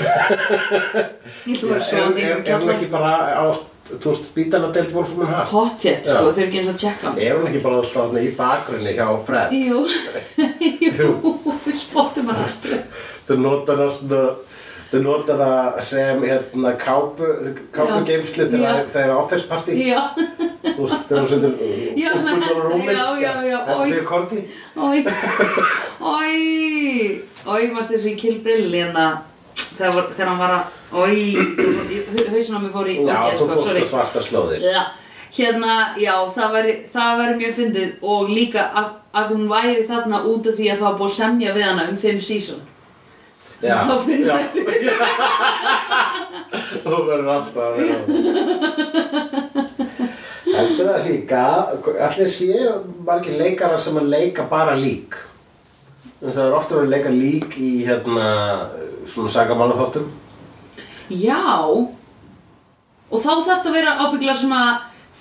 Ég ætla að vera er, svoandi er, er hún ekki bara á þú veist, spítaladelt Wolfman Hart? Hotjet, Já. sko, þau eru ekki eins að checka er hún ekki bara alltaf í bakgrunni hjá Fred? Jú, [laughs] jú, við spottum hann þau notar það svona þau notar það sem hérna kápu, kápu Já. geimslu Já. þegar það er office party. Já, þú veist, þegar þú svona úlpuna á rúmið. já, já, já, þetta oj. er korti [laughs] oi Oi, oi, mást þessu í Kill Bill hérna þegar, hann var að Oi, hausin á mig fór í já, ok, þú sko, fórst sorry. að svarta slóðir. Já, hérna, já, það væri, það væri mjög fyndið og líka að, að hún væri þarna út af því að það var búið að semja við hana um fimm sísón. já, Þá finnst það [laughs] þú verður alltaf að vera heldur það að sé allir séu margir leikarar sem að leika bara lík það er ofta verið að leika lík í hérna svona sagamálaþáttum Já, og þá þarf þetta að vera ábyggla svona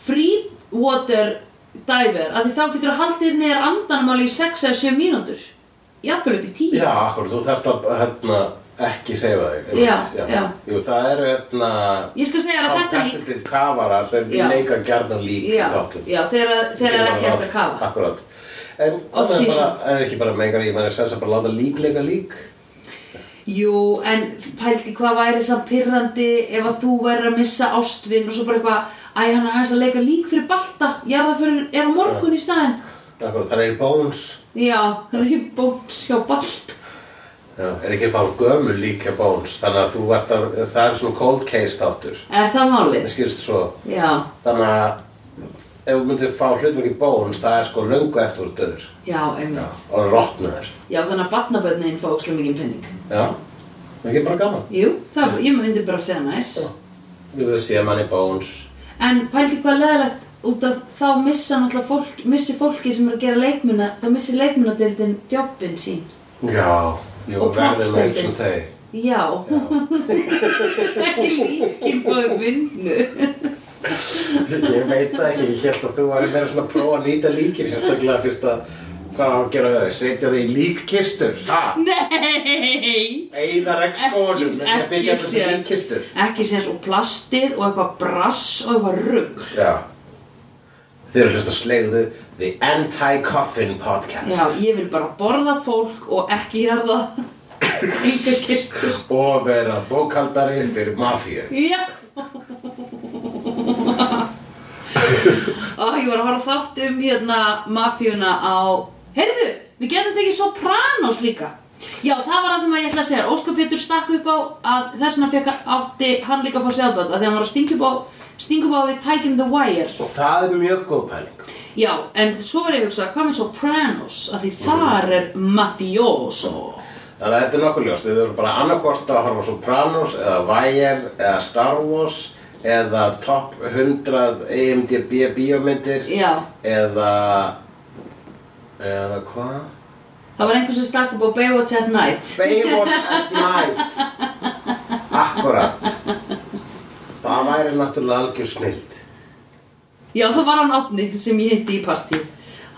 free water diver, af því þá getur þú haldið neðar andanum alveg í 6 eða 7 mínútur. Jafnvel upp í 10. Já, akkur, þú þarft að hérna, ekki hreyfa þig einmitt, Já, já. Jú, það eru hérna Ég skal segja að þetta lík, kompetitiv kafarar, þeir Já. leika gjarnan lík í já, þáttum já, þegar þegar er ekki hægt að kafa. Akkurat En það er, er ekki bara megar í, maður er að bara láta lík leika lík Jú, en pældi hvað væri samt pirrandi ef að þú væri að missa ástvinn og svo bara eitthvað, æ, hann er aðeins að leika lík fyrir balta, jarðaförin er á morgun í staðinn. Akkurat, það er í Bones Já, hann er í bóns hjá balt. já, Er ekki bara gömul lík hjá Bones Þannig að þú ert að, það er svona cold case þáttur Er það málið? Það skilst svo Já, Þannig að ef þú myndir fá hlutverk í Bones það er sko löngu eftir úr döður já, Já, einmitt. og rotnaður Já, þannig að batnaböndin fá ókslega mikið penning. Já, ekki bara gaman Jú, það, ég myndi bara að segja næs. Við höfum séð manni Bones En pældi hvað leðilegt út af þá missa náttúrulega fólk, missi fólki sem er að gera leikmuna, þá missi leikmunadeildin jobbin sín. Já, jú, Og verðum poppstundin. eins og þau Já, [laughs] ekki líkin fóðu vinnu. Ég veit það ekki, ég held að þú væri meira svona að prófa að nýta líkir sérstaklega fyrst að hvað á að gera við þau, setja þau í líkkistur ha, Nei! eigða regnskónum Ekki- með því að byggja ekki þetta séð. líkkistur Ekki séns og plastið og eitthvað brass og eitthvað rugg. Já Þið eru hlust að slegðu The Anti-Coffin Podcast Já, ég vil bara borða fólk og ekki jarða enga kistur. og vera bókaldari fyrir mafíu Já [laughs] Ó, ég var að horfa á þátt um hérna mafíuna á Heyrðu, við getum tekið Sopranos líka. Já, það var það sem ég ætla að segja. Óskar Pétur stakk upp á að þess vegna fekk átti hann líka að fá sjálfdótt að því hann var að stinga upp á stinga upp á við tækjum The Wire. Og það er mjög góð pæling. Já, en svo var ég að hugsa, hvað með Sopranos? Að því þar er mafioso Þannig að þetta er nokkuð ljóst, við erum bara annarkvort að horfa á Sopranos eða Wire eða Star Wars eða Top 100 EMDB bíómyndir. Já, eða eða hvað? það var einhver sem stakk upp á Baywatch at Night. Baywatch at [laughs] Night. Akkurat Það væri náttúrulega algjör snild Já, það var hann Átni sem ég hitti í stakk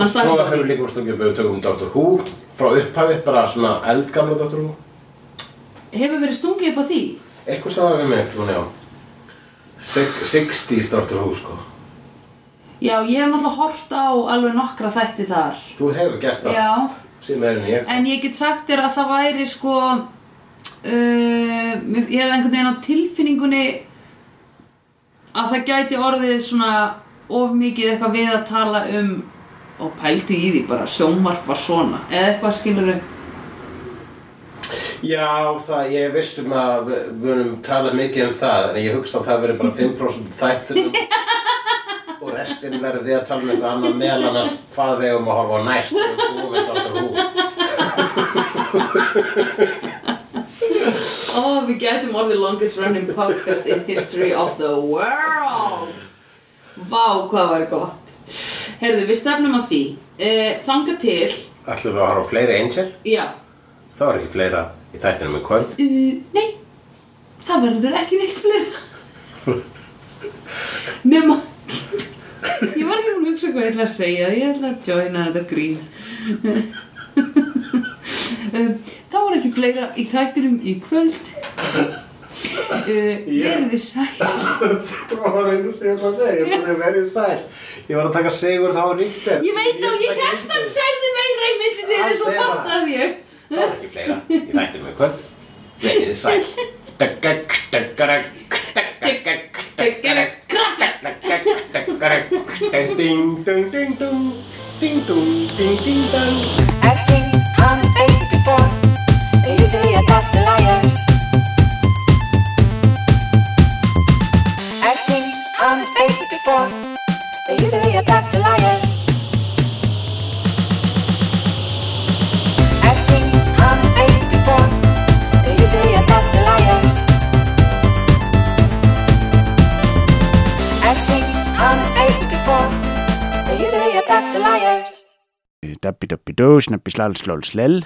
Svo hefur líka úr stungið við tökum Dr. Who. Frá upphafi, bara svona eldgamla Dr. Who. Hefur verið stungið upp á því? Eitthvað sagði við mig eitthvað, já 60s Dr. Who, sko. Já, ég hef náttúrulega hort á alveg nokkra þætti þar. Þú hefur gert það, Já, sem er en ég. En ég get sagt þér að það væri sko uh, Ég hef einhvern veginn á tilfinningunni að það gæti orðið svona of mikið eitthvað við að tala um og pældu í því bara sjónvarp var svona eða eitthvað skilur Já, það, ég er viss um að við munum tala mikið um það en ég hugsa að það veri bara 5% þættunum og restin verður við að tala um eitthvað annað meðal annars hvað við eigum að horfa á næst og búum við Dr. Who. [laughs] Ó, við gætum orðið longest running podcast in history of the world. Vá, hvað var gott. Herðu, við stefnum að því. Uh, Þanga til Ætlum við að horfa á fleiri Angel? Já Það var ekki fleira í þættinum í kvöld. Uh, Nei, það verður ekki neitt fleira. Nema Ég var ekki að hugsa hvað ég ætla að segja. Ég ætla að joina þetta grín. Um, ekki fleira í þættinum í kvöld. Uh, Verið þið sæl. [laughs] Það var einu sem ég ætla að segja, að verið sæl. Ég var að taka Sigurð á Ríkter Ég veit og ég held að segði meira í milli Hann þess að fattaði ég Það var ekki fleira í þættinum í kvöld Verið sæl Ding ding ding ding Ding ding ding ding ding I've seen honest faces before. They're usually a past the liars. I've seen honest faces before. They're usually a past the liars. Seen honest faces before. They're usually a past the liars. Dabbi dabbi dó, snabbi slal slól slell